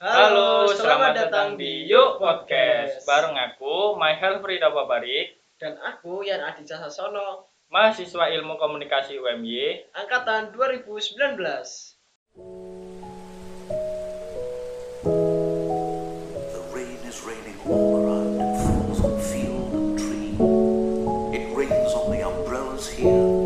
Halo, selamat datang di Yuk Podcast. Bareng aku, My Health Frida Babarik, Dan aku Yan Aditya Sasono, mahasiswa Ilmu Komunikasi UMY. angkatan 2019. The rain is raining all around. It falls on field and tree. It rains on the umbrellas here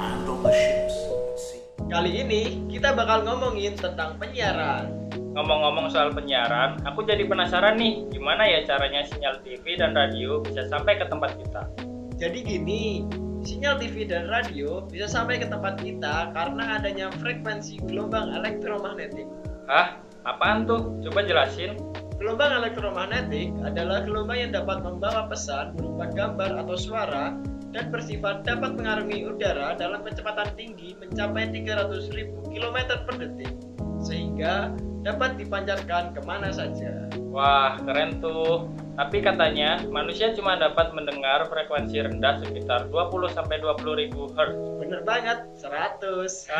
and on the ships at sea. Kali ini kita bakal ngomongin tentang penyiaran. Ngomong-ngomong soal penyiaran, aku jadi penasaran nih, gimana ya caranya sinyal TV dan radio bisa sampai ke tempat kita? Jadi gini, sinyal TV dan radio bisa sampai ke tempat kita karena adanya frekuensi gelombang elektromagnetik. Hah? Apaan tuh? Coba jelasin. Gelombang elektromagnetik adalah gelombang yang dapat membawa pesan berupa gambar atau suara dan bersifat dapat mengarungi udara dalam kecepatan tinggi mencapai 300.000 km per detik sehingga dapat dipancarkan ke mana saja. Wah, keren tuh. Tapi katanya, manusia cuma dapat mendengar frekuensi rendah sekitar 20-20 ribu Hz. Bener banget, 100.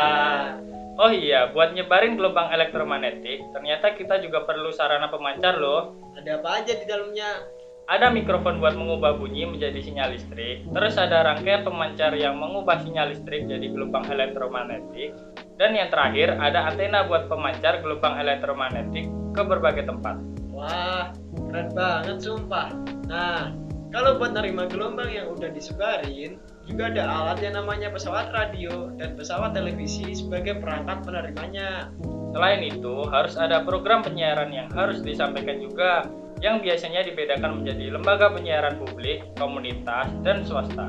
oh iya, buat nyebarin gelombang elektromagnetik, ternyata kita juga perlu sarana pemancar loh. Ada apa aja di dalamnya? Ada mikrofon buat mengubah bunyi menjadi sinyal listrik, terus ada rangkaian pemancar yang mengubah sinyal listrik jadi gelombang elektromagnetik, dan yang terakhir ada antena buat pemancar gelombang elektromagnetik ke berbagai tempat. Wah, keren banget sumpah. Nah, kalau buat nerima gelombang yang udah disebarin, juga ada alat yang namanya pesawat radio dan pesawat televisi sebagai perangkat penerimanya. Selain itu, harus ada program penyiaran yang harus disampaikan juga, yang biasanya dibedakan menjadi lembaga penyiaran publik, komunitas, dan swasta.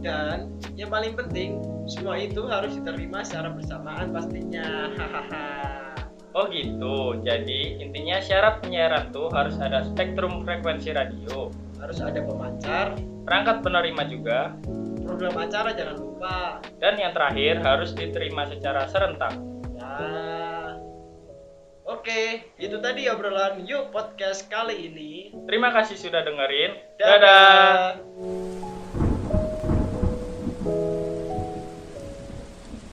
Dan yang paling penting, semua itu harus diterima secara bersamaan pastinya. Hahaha. Oh gitu, jadi intinya syarat penyiaran tuh harus ada spektrum frekuensi radio, harus ada pemancar, perangkat penerima juga, program acara jangan lupa. dan yang terakhir harus diterima secara serentak. Oke, itu tadi obrolan Yuk Podcast kali ini. Terima kasih sudah dengerin. Dadah. Dadah.